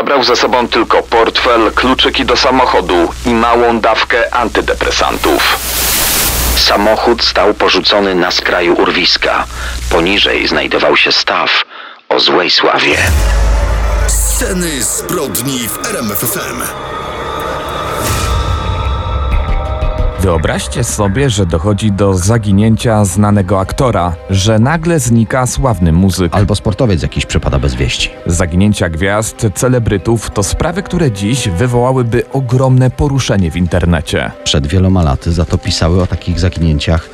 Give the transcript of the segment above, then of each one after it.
Zabrał ze sobą tylko portfel, kluczyki do samochodu i małą dawkę antydepresantów. Samochód stał porzucony na skraju urwiska. Poniżej znajdował się staw o złej sławie. Sceny zbrodni w RMFFM. Wyobraźcie sobie, że dochodzi do zaginięcia znanego aktora, że nagle znika sławny muzyk. Albo sportowiec jakiś przepada bez wieści. Zaginięcia gwiazd, celebrytów to sprawy, które dziś wywołałyby ogromne poruszenie w internecie. Przed wieloma laty za to pisały o takich zaginięciach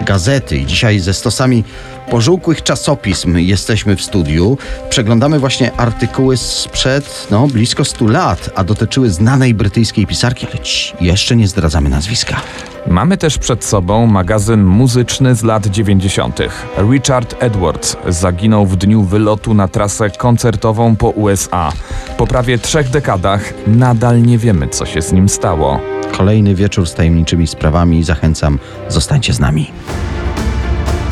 gazety i dzisiaj ze stosami pożółkłych czasopism jesteśmy w studiu. Przeglądamy właśnie artykuły sprzed no, blisko 100 lat, a dotyczyły znanej brytyjskiej pisarki, lecz jeszcze nie zdradzamy nazwiska. Mamy też przed sobą magazyn muzyczny z lat 90. Richard Edwards zaginął w dniu wylotu na trasę koncertową po USA. Po prawie trzech dekadach nadal nie wiemy, co się z nim stało. Kolejny wieczór z tajemniczymi sprawami. Zachęcam, zostańcie z nami.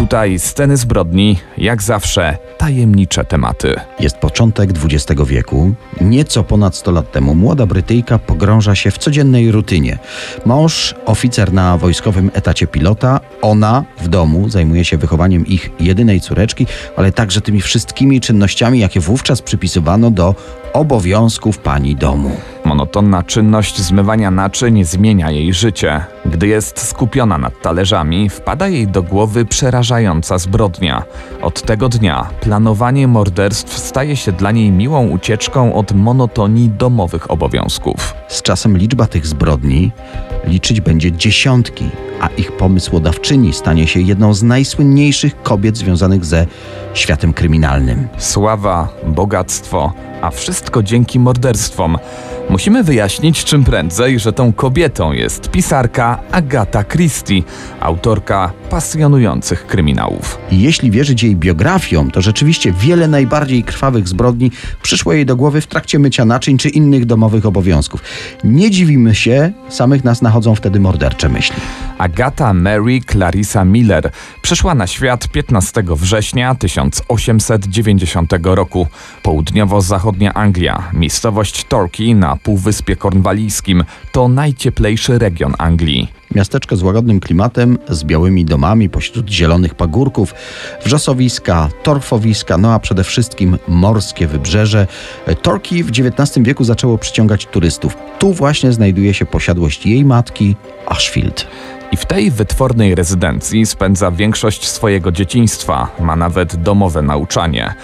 Tutaj sceny zbrodni, jak zawsze, tajemnicze tematy. Jest początek XX wieku. Nieco ponad 100 lat temu młoda Brytyjka pogrąża się w codziennej rutynie. Mąż, oficer na wojskowym etacie pilota, ona w domu zajmuje się wychowaniem ich jedynej córeczki, ale także tymi wszystkimi czynnościami, jakie wówczas przypisywano do obowiązków pani domu. Monotonna czynność zmywania naczyń zmienia jej życie. Gdy jest skupiona nad talerzami, wpada jej do głowy przerażająca zbrodnia. Od tego dnia planowanie morderstw staje się dla niej miłą ucieczką od monotonii domowych obowiązków. Z czasem liczba tych zbrodni liczyć będzie dziesiątki, a ich pomysłodawczyni stanie się jedną z najsłynniejszych kobiet związanych ze światem kryminalnym. Sława, bogactwo, a wszystko dzięki morderstwom. Musimy wyjaśnić czym prędzej, że tą kobietą jest pisarka Agata Christie, autorka pasjonujących kryminałów. Jeśli wierzyć jej biografiom, to rzeczywiście wiele najbardziej krwawych zbrodni przyszło jej do głowy w trakcie mycia naczyń czy innych domowych obowiązków. Nie dziwimy się, samych nas nachodzą wtedy mordercze myśli. Agata Mary Clarissa Miller przyszła na świat 15 września 1890 roku. Południowo-zachodnia Anglia, miejscowość Torquay na Półwyspie Kornwalijskim to najcieplejszy region Anglii. Miasteczko z łagodnym klimatem, z białymi domami pośród zielonych pagórków, wrzosowiska, torfowiska, no a przede wszystkim morskie wybrzeże. Torki w XIX wieku zaczęło przyciągać turystów. Tu właśnie znajduje się posiadłość jej matki, Ashfield. I w tej wytwornej rezydencji spędza większość swojego dzieciństwa, ma nawet domowe nauczanie.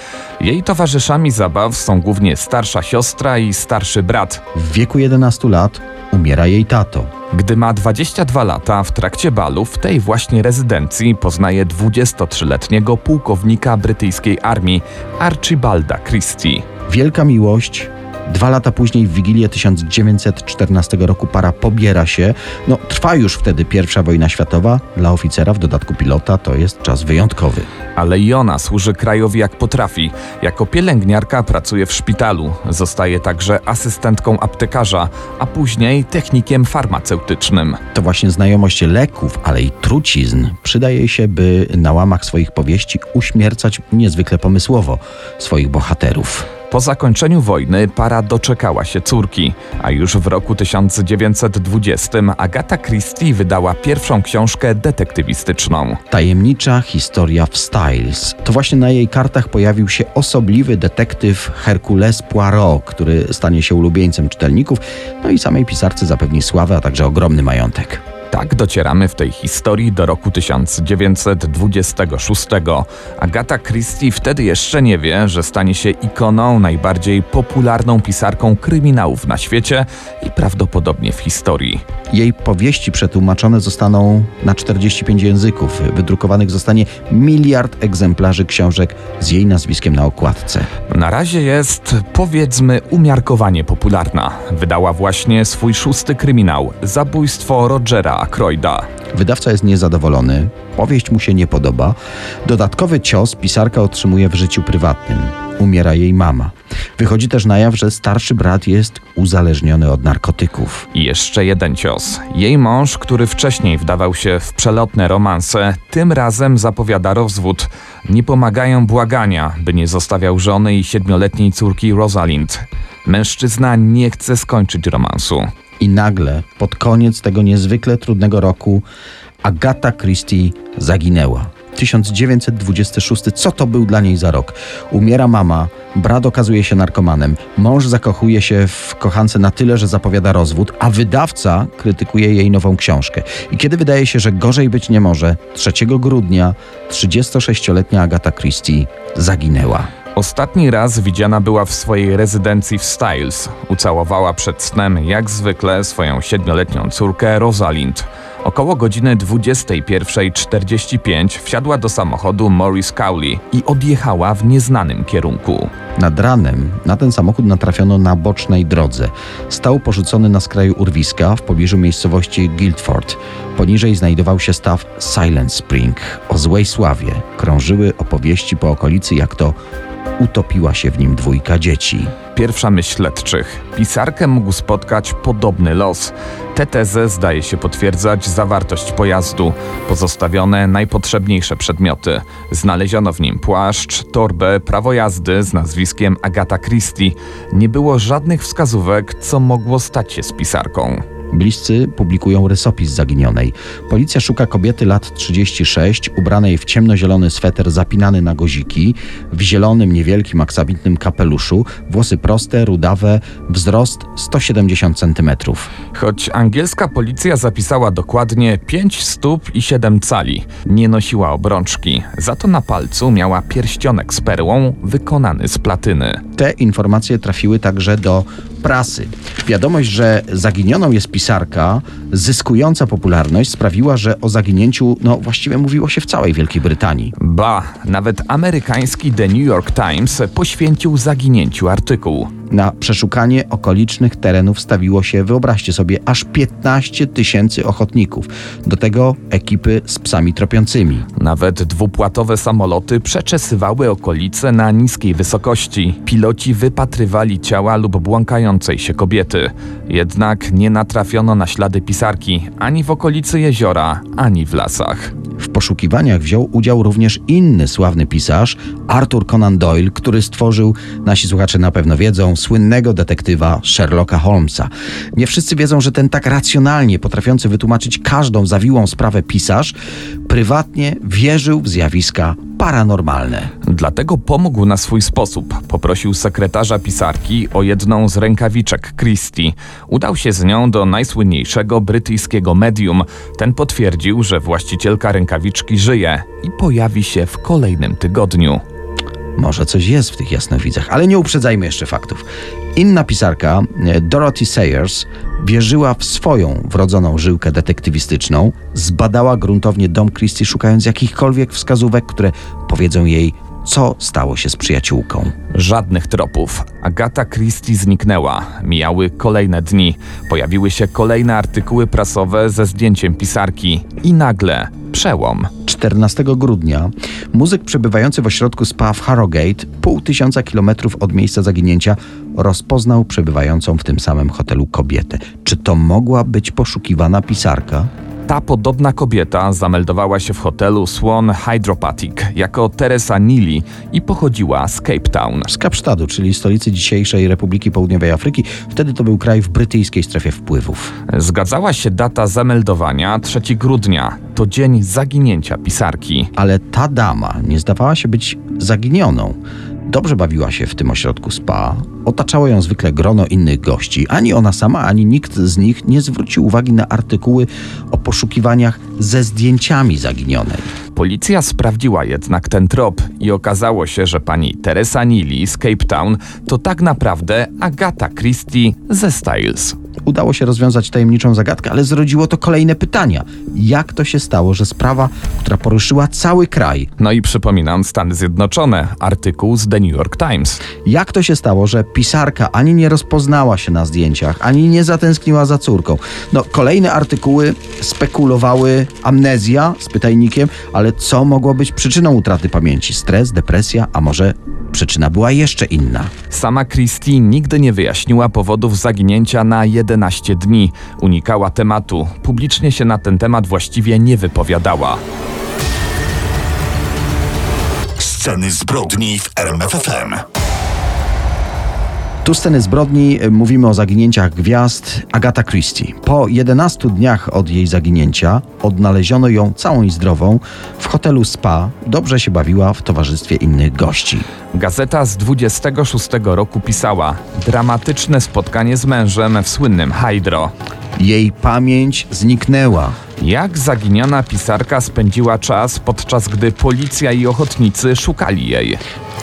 Jej towarzyszami zabaw są głównie starsza siostra i starszy brat. W wieku 11 lat umiera jej tato. Gdy ma 22 lata, w trakcie balu w tej właśnie rezydencji poznaje 23-letniego pułkownika brytyjskiej armii Archibalda Christie. Wielka miłość. Dwa lata później, w Wigilię 1914 roku, para pobiera się. No, trwa już wtedy pierwsza wojna światowa. Dla oficera, w dodatku pilota, to jest czas wyjątkowy. Ale i ona służy krajowi jak potrafi. Jako pielęgniarka pracuje w szpitalu. Zostaje także asystentką aptekarza, a później technikiem farmaceutycznym. To właśnie znajomość leków, ale i trucizn przydaje się, by na łamach swoich powieści uśmiercać niezwykle pomysłowo swoich bohaterów. Po zakończeniu wojny para doczekała się córki, a już w roku 1920 Agata Christie wydała pierwszą książkę detektywistyczną. Tajemnicza historia w Styles. To właśnie na jej kartach pojawił się osobliwy detektyw Hercules Poirot, który stanie się ulubieńcem czytelników, no i samej pisarce zapewni sławę, a także ogromny majątek. Tak docieramy w tej historii do roku 1926. Agata Christie wtedy jeszcze nie wie, że stanie się ikoną, najbardziej popularną pisarką kryminałów na świecie i prawdopodobnie w historii. Jej powieści przetłumaczone zostaną na 45 języków. Wydrukowanych zostanie miliard egzemplarzy książek z jej nazwiskiem na okładce. Na razie jest, powiedzmy, umiarkowanie popularna. Wydała właśnie swój szósty kryminał Zabójstwo Rogera Aykroyda. Wydawca jest niezadowolony, powieść mu się nie podoba. Dodatkowy cios pisarka otrzymuje w życiu prywatnym. Umiera jej mama. Wychodzi też na jaw, że starszy brat jest uzależniony od narkotyków. I jeszcze jeden cios. Jej mąż, który wcześniej wdawał się w przelotne romanse, tym razem zapowiada rozwód. Nie pomagają błagania, by nie zostawiał żony i siedmioletniej córki Rosalind. Mężczyzna nie chce skończyć romansu. I nagle, pod koniec tego niezwykle trudnego roku, Agata Christie zaginęła. 1926. Co to był dla niej za rok? Umiera mama, brat okazuje się narkomanem, mąż zakochuje się w kochance na tyle, że zapowiada rozwód, a wydawca krytykuje jej nową książkę. I kiedy wydaje się, że gorzej być nie może, 3 grudnia 36-letnia Agata Christie zaginęła. Ostatni raz widziana była w swojej rezydencji w Styles. Ucałowała przed snem, jak zwykle, swoją siedmioletnią córkę Rosalind. Około godziny 21.45 wsiadła do samochodu Morris Cowley i odjechała w nieznanym kierunku. Nad ranem na ten samochód natrafiono na bocznej drodze. Stał porzucony na skraju urwiska w pobliżu miejscowości Guildford. Poniżej znajdował się staw Silent Spring. O złej sławie krążyły opowieści po okolicy, jak to utopiła się w nim dwójka dzieci. Pierwsza myśl śledczych. Pisarkę mógł spotkać podobny los. Tę tezę zdaje się potwierdzać zawartość pojazdu. Pozostawione najpotrzebniejsze przedmioty. Znaleziono w nim płaszcz, torbę, prawo jazdy z nazwiskiem Agata Christie. Nie było żadnych wskazówek, co mogło stać się z pisarką. Bliscy publikują rysopis zaginionej. Policja szuka kobiety lat 36, ubranej w ciemnozielony sweter zapinany na goziki, w zielonym, niewielkim, aksamitnym kapeluszu, włosy proste, rudawe, wzrost 170 cm. Choć angielska policja zapisała dokładnie 5 stóp i 7 cali, nie nosiła obrączki, za to na palcu miała pierścionek z perłą wykonany z platyny. Te informacje trafiły także do prasy. Wiadomość, że zaginioną jest pisarka, zyskująca popularność, sprawiła, że o zaginięciu, no właściwie mówiło się w całej Wielkiej Brytanii. Ba, nawet amerykański The New York Times poświęcił zaginięciu artykuł. Na przeszukanie okolicznych terenów stawiło się, wyobraźcie sobie, aż 15 tysięcy ochotników. Do tego ekipy z psami tropiącymi. Nawet dwupłatowe samoloty przeczesywały okolice na niskiej wysokości. Piloci wypatrywali ciała lub błąkającej się kobiety. Jednak nie natrafiono na ślady pisarki ani w okolicy jeziora, ani w lasach. W poszukiwaniach wziął udział również inny sławny pisarz, Arthur Conan Doyle, który stworzył, nasi słuchacze na pewno wiedzą, słynnego detektywa Sherlocka Holmesa. Nie wszyscy wiedzą, że ten tak racjonalnie potrafiący wytłumaczyć każdą zawiłą sprawę pisarz prywatnie wierzył w zjawiska paranormalne. Dlatego pomógł na swój sposób. Poprosił sekretarza pisarki o jedną z rękawiczek Christie. Udał się z nią do najsłynniejszego brytyjskiego medium. Ten potwierdził, że właścicielka rękawiczki żyje i pojawi się w kolejnym tygodniu. Może coś jest w tych jasnowidzach, ale nie uprzedzajmy jeszcze faktów. Inna pisarka, e, Dorothy Sayers, wierzyła w swoją wrodzoną żyłkę detektywistyczną, zbadała gruntownie dom Christie, szukając jakichkolwiek wskazówek, które powiedzą jej, co stało się z przyjaciółką. Żadnych tropów. Agata Christie zniknęła. Mijały kolejne dni. Pojawiły się kolejne artykuły prasowe ze zdjęciem pisarki. I nagle przełom. 14 grudnia muzyk przebywający w ośrodku spa w Harrogate, pół tysiąca kilometrów od miejsca zaginięcia, rozpoznał przebywającą w tym samym hotelu kobietę. Czy to mogła być poszukiwana pisarka? Ta podobna kobieta zameldowała się w hotelu Swan Hydropathic jako Teresa Neely i pochodziła z Cape Town. Z Kapsztadu, czyli stolicy dzisiejszej Republiki Południowej Afryki. Wtedy to był kraj w brytyjskiej strefie wpływów. Zgadzała się data zameldowania 3 grudnia. To dzień zaginięcia pisarki. Ale ta dama nie zdawała się być zaginioną. Dobrze bawiła się w tym ośrodku spa. Otaczało ją zwykle grono innych gości. Ani ona sama, ani nikt z nich nie zwrócił uwagi na artykuły o poszukiwaniach ze zdjęciami zaginionej. Policja sprawdziła jednak ten trop i okazało się, że pani Teresa Neely z Cape Town to tak naprawdę Agata Christie ze Styles. Udało się rozwiązać tajemniczą zagadkę, ale zrodziło to kolejne pytania. Jak to się stało, że sprawa, która poruszyła cały kraj, No i przypominam, Stany Zjednoczone, artykuł z The New York Times. jak to się stało, że pisarka ani nie rozpoznała się na zdjęciach, ani nie zatęskniła za córką? No, kolejne artykuły spekulowały amnezja z pytajnikiem, ale co mogło być przyczyną utraty pamięci? Stres, depresja, a może przyczyna była jeszcze inna? Sama Christie nigdy nie wyjaśniła powodów zaginięcia na 11 dni. Unikała tematu. Publicznie się na ten temat właściwie nie wypowiadała. Sceny zbrodni w RMFFM. Tu sceny zbrodni y, mówimy o zaginięciach gwiazd Agata Christie. Po 11 dniach od jej zaginięcia odnaleziono ją całą i zdrową w hotelu Spa. Dobrze się bawiła w towarzystwie innych gości. Gazeta z 26 roku pisała dramatyczne spotkanie z mężem w słynnym Hydro. Jej pamięć zniknęła. Jak zaginiona pisarka spędziła czas, podczas gdy policja i ochotnicy szukali jej?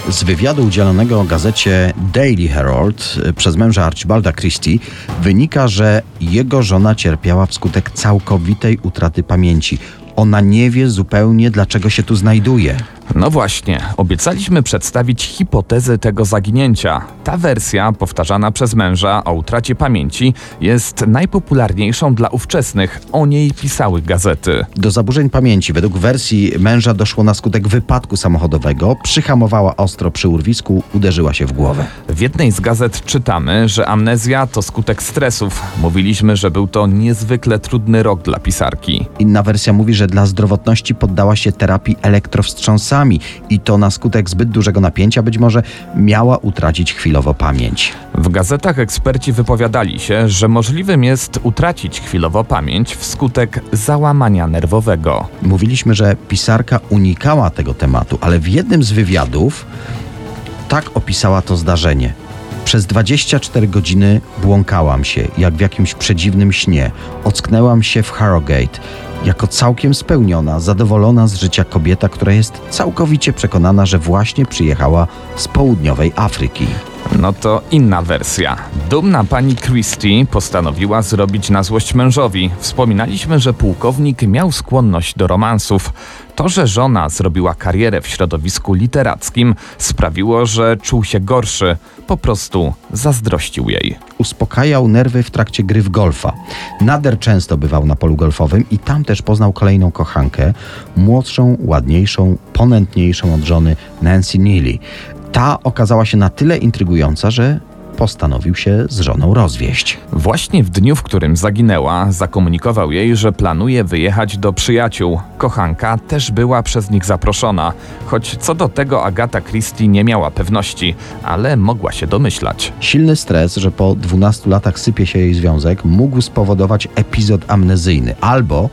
Z wywiadu udzielonego gazecie Daily Herald y, przez męża Archibalda Christie wynika, że jego żona cierpiała wskutek całkowitej utraty pamięci. Ona nie wie zupełnie, dlaczego się tu znajduje. No właśnie, obiecaliśmy przedstawić hipotezę tego zaginięcia. Ta wersja, powtarzana przez męża o utracie pamięci, jest najpopularniejszą dla ówczesnych. O niej pisały gazety. Do zaburzeń pamięci według wersji męża doszło na skutek wypadku samochodowego. Przyhamowała ostro przy urwisku, uderzyła się w głowę. W jednej z gazet czytamy, że amnezja to skutek stresów. Mówiliśmy, że był to niezwykle trudny rok dla pisarki. Inna wersja mówi, że dla zdrowotności poddała się terapii i to na skutek zbyt dużego napięcia być może miała utracić chwilowo pamięć. W gazetach eksperci wypowiadali się, że możliwym jest utracić chwilowo pamięć wskutek załamania nerwowego. Mówiliśmy, że pisarka unikała tego tematu, ale w jednym z wywiadów tak opisała to zdarzenie. Przez 24 godziny błąkałam się, jak w jakimś przedziwnym śnie. Ocknęłam się w Harrogate, jako całkiem spełniona, zadowolona z życia kobieta, która jest całkowicie przekonana, że właśnie przyjechała z południowej Afryki. No to inna wersja. Dumna pani Christie postanowiła zrobić na złość mężowi. Wspominaliśmy, że pułkownik miał skłonność do romansów. To, że żona zrobiła karierę w środowisku literackim, sprawiło, że czuł się gorszy. Po prostu zazdrościł jej. uspokajał nerwy w trakcie gry w golfa. Nader często bywał na polu golfowym i tam też poznał kolejną kochankę, młodszą, ładniejszą, ponętniejszą od żony Nancy Neely. Ta okazała się na tyle intrygująca, że postanowił się z żoną rozwieść. Właśnie w dniu, w którym zaginęła, zakomunikował jej, że planuje wyjechać do przyjaciół. Kochanka też była przez nich zaproszona, choć co do tego Agata Christie nie miała pewności, ale mogła się domyślać. Silny stres, że po 12 latach sypie się jej związek, mógł spowodować epizod amnezyjny albo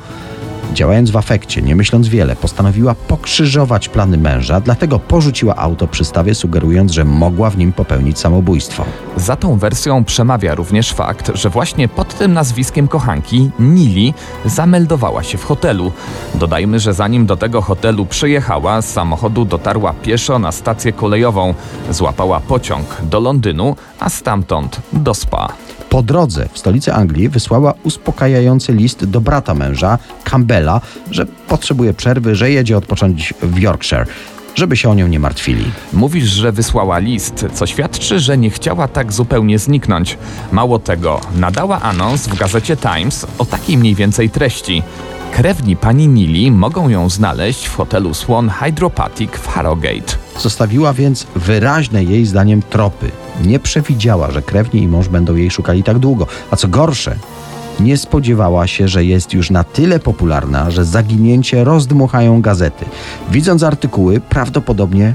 Działając w afekcie, nie myśląc wiele, postanowiła pokrzyżować plany męża, dlatego porzuciła auto przy stawie, sugerując, że mogła w nim popełnić samobójstwo. Za tą wersją przemawia również fakt, że właśnie pod tym nazwiskiem kochanki, Nili, zameldowała się w hotelu. Dodajmy, że zanim do tego hotelu przyjechała, z samochodu dotarła pieszo na stację kolejową, złapała pociąg do Londynu, a stamtąd do Spa. Po drodze w stolicy Anglii wysłała uspokajający list do brata męża, Campbella, że potrzebuje przerwy, że jedzie odpocząć w Yorkshire, żeby się o nią nie martwili. Mówisz, że wysłała list, co świadczy, że nie chciała tak zupełnie zniknąć. Mało tego, nadała anons w gazecie Times o takiej mniej więcej treści. Krewni pani Nili mogą ją znaleźć w hotelu Swan Hydropathic w Harrogate. Zostawiła więc wyraźne jej zdaniem tropy. Nie przewidziała, że krewni i mąż będą jej szukali tak długo. A co gorsze, nie spodziewała się, że jest już na tyle popularna, że zaginięcie rozdmuchają gazety. Widząc artykuły, prawdopodobnie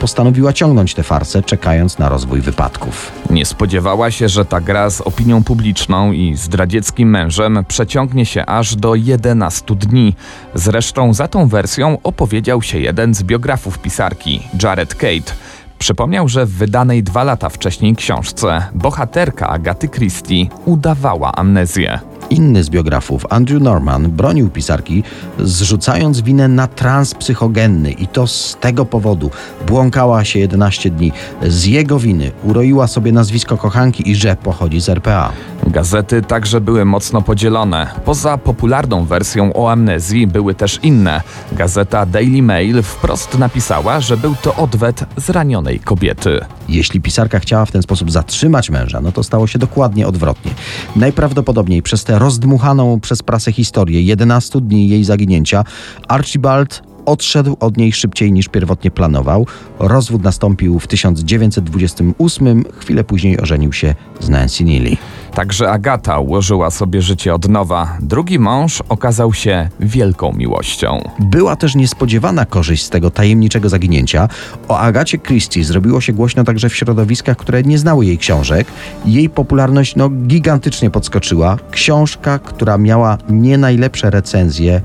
postanowiła ciągnąć tę farsę, czekając na rozwój wypadków. Nie spodziewała się, że ta gra z opinią publiczną i zdradzieckim mężem przeciągnie się aż do 11 dni. Zresztą za tą wersją opowiedział się jeden z biografów pisarki, Jared Kate. Przypomniał, że w wydanej dwa lata wcześniej książce bohaterka Agaty Christie udawała amnezję. Inny z biografów, Andrew Norman, bronił pisarki, zrzucając winę na trans psychogenny i to z tego powodu. Błąkała się 11 dni. Z jego winy uroiła sobie nazwisko kochanki i że pochodzi z RPA. Gazety także były mocno podzielone. Poza popularną wersją o amnezji były też inne. Gazeta Daily Mail wprost napisała, że był to odwet zranionej kobiety. Jeśli pisarka chciała w ten sposób zatrzymać męża, no to stało się dokładnie odwrotnie. Najprawdopodobniej przez tę rozdmuchaną przez prasę historię 11 dni jej zaginięcia Archibald odszedł od niej szybciej niż pierwotnie planował. Rozwód nastąpił w 1928, chwilę później ożenił się z Nancy Neely. Także Agata ułożyła sobie życie od nowa. Drugi mąż okazał się wielką miłością. Była też niespodziewana korzyść z tego tajemniczego zaginięcia. O Agacie Christie zrobiło się głośno także w środowiskach, które nie znały jej książek. Jej popularność no, gigantycznie podskoczyła. Książka, która miała nie najlepsze recenzje,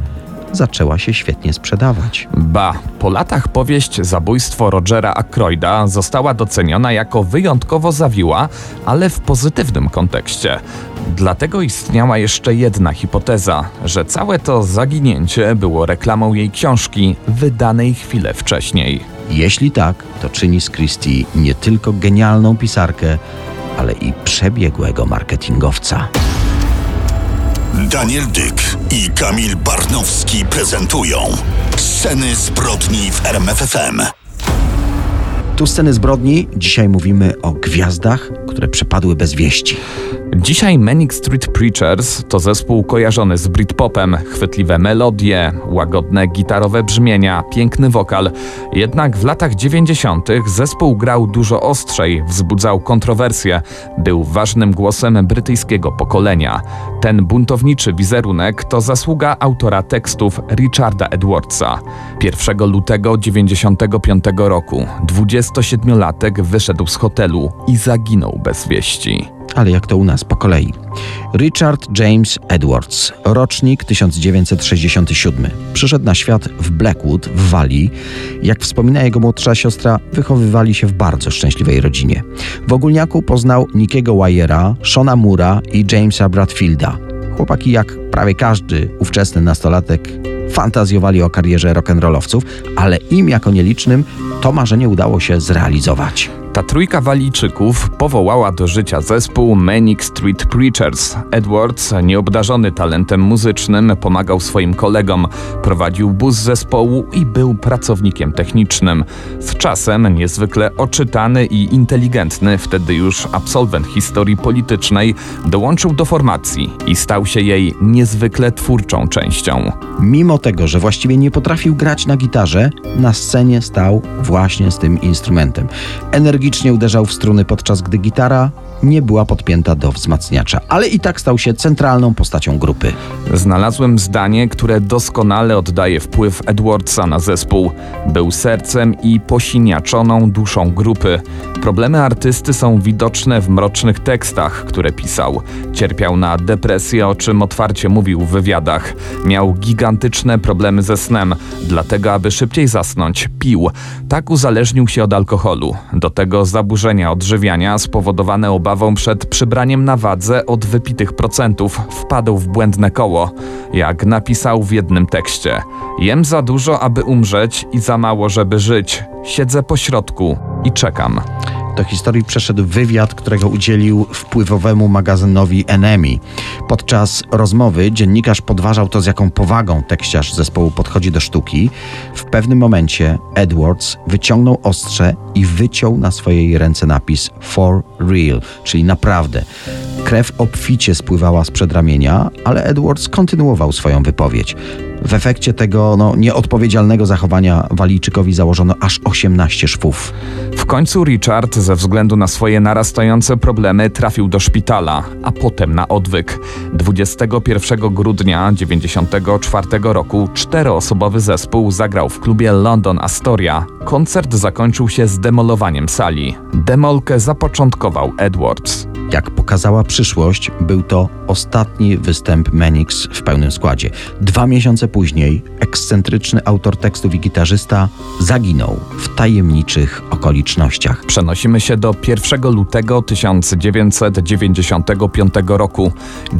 zaczęła się świetnie sprzedawać. Ba, po latach powieść Zabójstwo Rogera Ackroyda została doceniona jako wyjątkowo zawiła, ale w pozytywnym kontekście. Dlatego istniała jeszcze jedna hipoteza, że całe to zaginięcie było reklamą jej książki, wydanej chwilę wcześniej. Jeśli tak, to czyni z Christie nie tylko genialną pisarkę, ale i przebiegłego marketingowca. Daniel Dyk i Kamil Barnowski prezentują Sceny zbrodni w RMFFM. Tu sceny zbrodni. Dzisiaj mówimy o gwiazdach, które przepadły bez wieści. Dzisiaj Manic Street Preachers to zespół kojarzony z Britpopem, chwytliwe melodie, łagodne gitarowe brzmienia, piękny wokal. Jednak w latach 90. zespół grał dużo ostrzej, wzbudzał kontrowersje, był ważnym głosem brytyjskiego pokolenia. Ten buntowniczy wizerunek to zasługa autora tekstów Richarda Edwardsa. 1 lutego 95 roku 27-latek wyszedł z hotelu i zaginął bez wieści ale jak to u nas po kolei. Richard James Edwards, rocznik 1967. Przyszedł na świat w Blackwood w Walii. Jak wspomina jego młodsza siostra, wychowywali się w bardzo szczęśliwej rodzinie. W ogólniaku poznał Nickiego Wyera, Shona Mura i Jamesa Bradfielda. Chłopaki, jak prawie każdy ówczesny nastolatek, fantazjowali o karierze rock'n'rollowców, ale im jako nielicznym to marzenie udało się zrealizować. Ta trójka Walijczyków powołała do życia zespół Manic Street Preachers. Edwards, nieobdarzony talentem muzycznym, pomagał swoim kolegom, prowadził bus zespołu i był pracownikiem technicznym. Z czasem niezwykle oczytany i inteligentny, wtedy już absolwent historii politycznej, dołączył do formacji i stał się jej niezwykle twórczą częścią. Mimo tego, że właściwie nie potrafił grać na gitarze, na scenie stał właśnie z tym instrumentem. Energicznie uderzał w struny, podczas gdy gitara nie była podpięta do wzmacniacza, ale i tak stał się centralną postacią grupy. Znalazłem zdanie, które doskonale oddaje wpływ Edwardsa na zespół. Był sercem i posiniaczoną duszą grupy. Problemy artysty są widoczne w mrocznych tekstach, które pisał. Cierpiał na depresję, o czym otwarcie mówił w wywiadach. Miał gigantyczne problemy ze snem, dlatego aby szybciej zasnąć, pił. Tak uzależnił się od alkoholu. Do tego zaburzenia odżywiania spowodowane przed przybraniem na wadze od wypitych procentów wpadł w błędne koło. Jak napisał w jednym tekście: Jem za dużo, aby umrzeć i za mało, żeby żyć. Siedzę po środku i czekam. Do historii przeszedł wywiad, którego udzielił wpływowemu magazynowi Enemy. Podczas rozmowy dziennikarz podważał to, z jaką powagą tekściarz zespołu podchodzi do sztuki. W pewnym momencie Edwards wyciągnął ostrze i wyciął na swojej ręce napis For Real, czyli naprawdę. Krew obficie spływała z przedramienia, ale Edwards kontynuował swoją wypowiedź. W efekcie tego no, nieodpowiedzialnego zachowania Walijczykowi założono aż 18 szwów. W końcu Richard ze względu na swoje narastające problemy trafił do szpitala, a potem na odwyk. 21 grudnia 1994 roku czteroosobowy zespół zagrał w klubie London Astoria. Koncert zakończył się zdemolowaniem sali. Demolkę zapoczątkował Edwards. Jak pokazała przyszłość, był to ostatni występ Menix w pełnym składzie. Dwa miesiące później ekscentryczny autor tekstów i gitarzysta zaginął w tajemniczych okolicznościach. Przenosimy się do 1 lutego 1995 roku.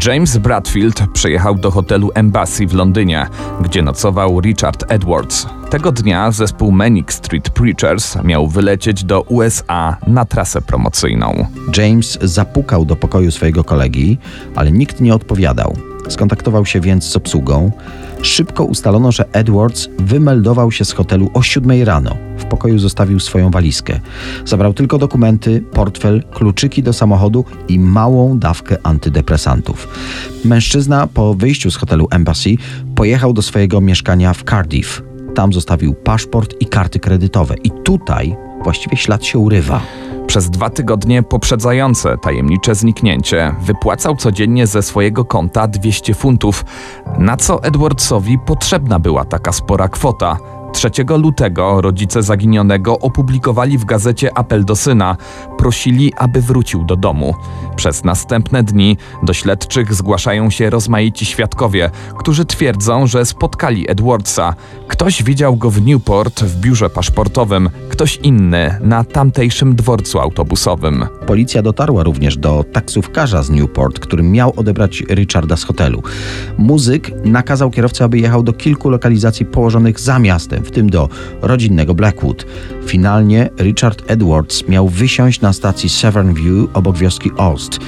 James Bradfield przyjechał do hotelu Embassy w Londynie, gdzie nocował Richard Edwards. Tego dnia zespół Manic Street Preachers miał wylecieć do USA na trasę promocyjną. James zapukał do pokoju swojego kolegi, ale nikt nie odpowiadał. Skontaktował się więc z obsługą. Szybko ustalono, że Edwards wymeldował się z hotelu o 7 rano. W pokoju zostawił swoją walizkę. Zabrał tylko dokumenty, portfel, kluczyki do samochodu i małą dawkę antydepresantów. Mężczyzna po wyjściu z hotelu Embassy pojechał do swojego mieszkania w Cardiff. Tam zostawił paszport i karty kredytowe. I tutaj właściwie ślad się urywa. Przez dwa tygodnie poprzedzające tajemnicze zniknięcie wypłacał codziennie ze swojego konta 200 funtów, na co Edwardsowi potrzebna była taka spora kwota. 3 lutego rodzice zaginionego opublikowali w gazecie apel do syna. Prosili, aby wrócił do domu. Przez następne dni do śledczych zgłaszają się rozmaici świadkowie, którzy twierdzą, że spotkali Edwardsa. Ktoś widział go w Newport w biurze paszportowym, ktoś inny na tamtejszym dworcu autobusowym. Policja dotarła również do taksówkarza z Newport, który miał odebrać Richarda z hotelu. Muzyk nakazał kierowcy, aby jechał do kilku lokalizacji położonych za miastem, w tym do rodzinnego Blackwood. Finalnie Richard Edwards miał wysiąść na stacji Severn View obok wioski Ost.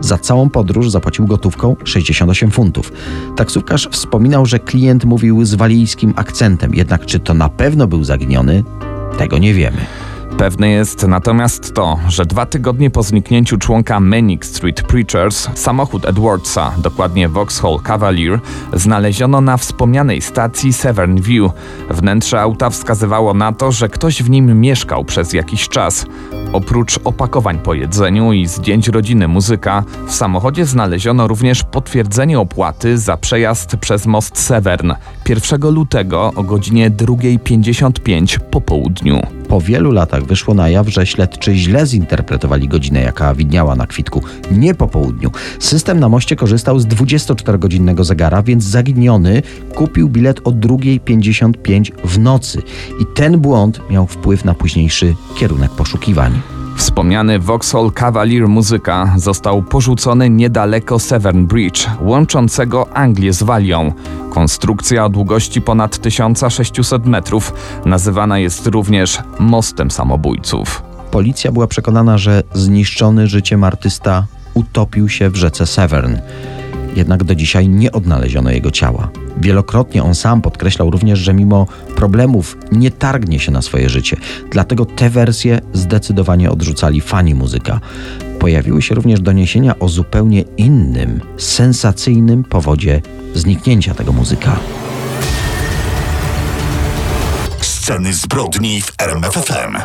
Za całą podróż zapłacił gotówką 68 funtów. Taksówkarz wspominał, że klient mówił z walijskim akcentem, jednak czy to na pewno był zaginiony, tego nie wiemy. Pewne jest natomiast to, że dwa tygodnie po zniknięciu członka Manic Street Preachers, samochód Edwardsa, dokładnie Vauxhall Cavalier, znaleziono na wspomnianej stacji Severn View. Wnętrze auta wskazywało na to, że ktoś w nim mieszkał przez jakiś czas. Oprócz opakowań po jedzeniu i zdjęć rodziny muzyka, w samochodzie znaleziono również potwierdzenie opłaty za przejazd przez most Severn 1 lutego o godzinie 2.55 po południu. Po wielu latach wyszło na jaw, że śledczy źle zinterpretowali godzinę, jaka widniała na kwitku, nie po południu. System na moście korzystał z 24-godzinnego zegara, więc zaginiony kupił bilet o 2.55 w nocy. I ten błąd miał wpływ na późniejszy kierunek poszukiwań. Wspomniany Vauxhall Cavalier Muzyka został porzucony niedaleko Severn Bridge, łączącego Anglię z Walią. Konstrukcja o długości ponad 1600 metrów nazywana jest również mostem samobójców. Policja była przekonana, że zniszczony życiem artysta utopił się w rzece Severn. Jednak do dzisiaj nie odnaleziono jego ciała. Wielokrotnie on sam podkreślał również, że mimo problemów nie targnie się na swoje życie. Dlatego te wersje zdecydowanie odrzucali fani muzyka. Pojawiły się również doniesienia o zupełnie innym, sensacyjnym powodzie zniknięcia tego muzyka. Sceny zbrodni w RMFFM.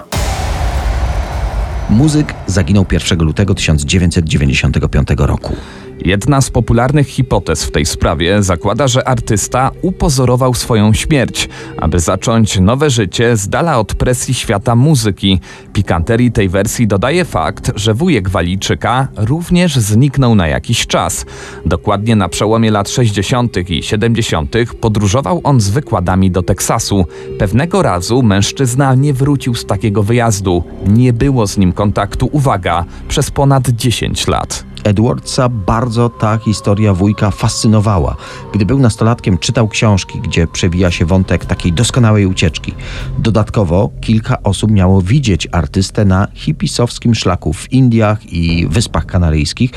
Muzyk zaginął 1 lutego 1995 roku. Jedna z popularnych hipotez w tej sprawie zakłada, że artysta upozorował swoją śmierć, aby zacząć nowe życie z dala od presji świata muzyki. Pikanterii tej wersji dodaje fakt, że wujek Walijczyka również zniknął na jakiś czas. Dokładnie na przełomie lat 60. i 70. podróżował on z wykładami do Teksasu. Pewnego razu mężczyzna nie wrócił z takiego wyjazdu. Nie było z nim kontaktu, uwaga, przez ponad 10 lat. Edwardsa bardzo ta historia wujka fascynowała. Gdy był nastolatkiem, czytał książki, gdzie przewija się wątek takiej doskonałej ucieczki. Dodatkowo kilka osób miało widzieć artystę na hipisowskim szlaku w Indiach i Wyspach Kanaryjskich.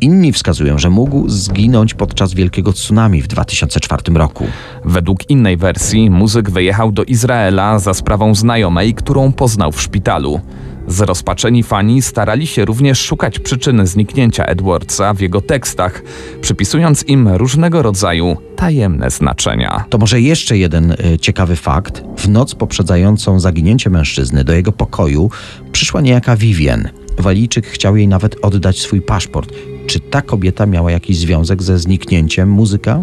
Inni wskazują, że mógł zginąć podczas wielkiego tsunami w 2004 roku. Według innej wersji muzyk wyjechał do Izraela za sprawą znajomej, którą poznał w szpitalu. Zrozpaczeni fani starali się również szukać przyczyny zniknięcia Edwardsa w jego tekstach, przypisując im różnego rodzaju tajemne znaczenia. To może jeszcze jeden y, ciekawy fakt. W noc poprzedzającą zaginięcie mężczyzny do jego pokoju przyszła niejaka Vivien. Walijczyk chciał jej nawet oddać swój paszport. Czy ta kobieta miała jakiś związek ze zniknięciem muzyka?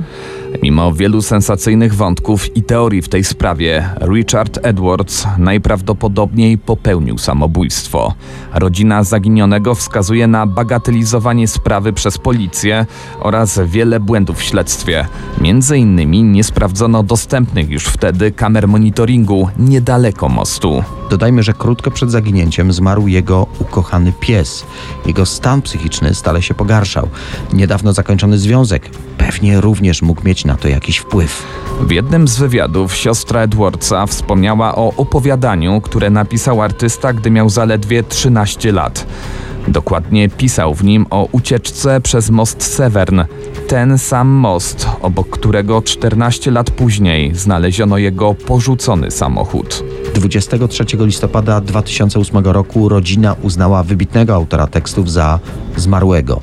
Mimo wielu sensacyjnych wątków i teorii w tej sprawie, Richard Edwards najprawdopodobniej popełnił samobójstwo. Rodzina zaginionego wskazuje na bagatelizowanie sprawy przez policję oraz wiele błędów w śledztwie. Między innymi nie sprawdzono dostępnych już wtedy kamer monitoringu niedaleko mostu. Dodajmy, że krótko przed zaginięciem zmarł jego ukochany pies. Jego stan psychiczny stale się pogarszał. Niedawno zakończony związek pewnie również mógł mieć na to jakiś wpływ. W jednym z wywiadów siostra Edwardsa wspomniała o opowiadaniu, które napisał artysta, gdy miał zaledwie 13 lat. Dokładnie pisał w nim o ucieczce przez most Severn, ten sam most, obok którego 14 lat później znaleziono jego porzucony samochód. 23 listopada 2008 roku rodzina uznała wybitnego autora tekstów za zmarłego.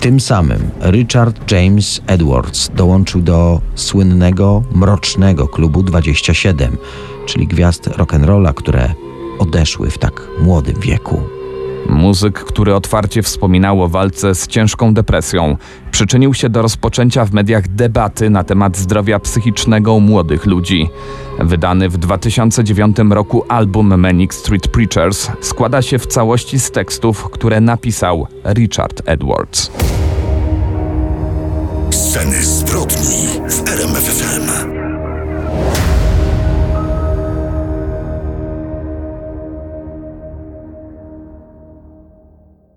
Tym samym Richard James Edwards dołączył do słynnego mrocznego klubu 27, czyli gwiazd rock'n'rolla, które odeszły w tak młodym wieku. Muzyk, który otwarcie wspominał o walce z ciężką depresją, przyczynił się do rozpoczęcia w mediach debaty na temat zdrowia psychicznego młodych ludzi. Wydany w 2009 roku album Manic Street Preachers składa się w całości z tekstów, które napisał Richard Edwards. Sceny zbrodni.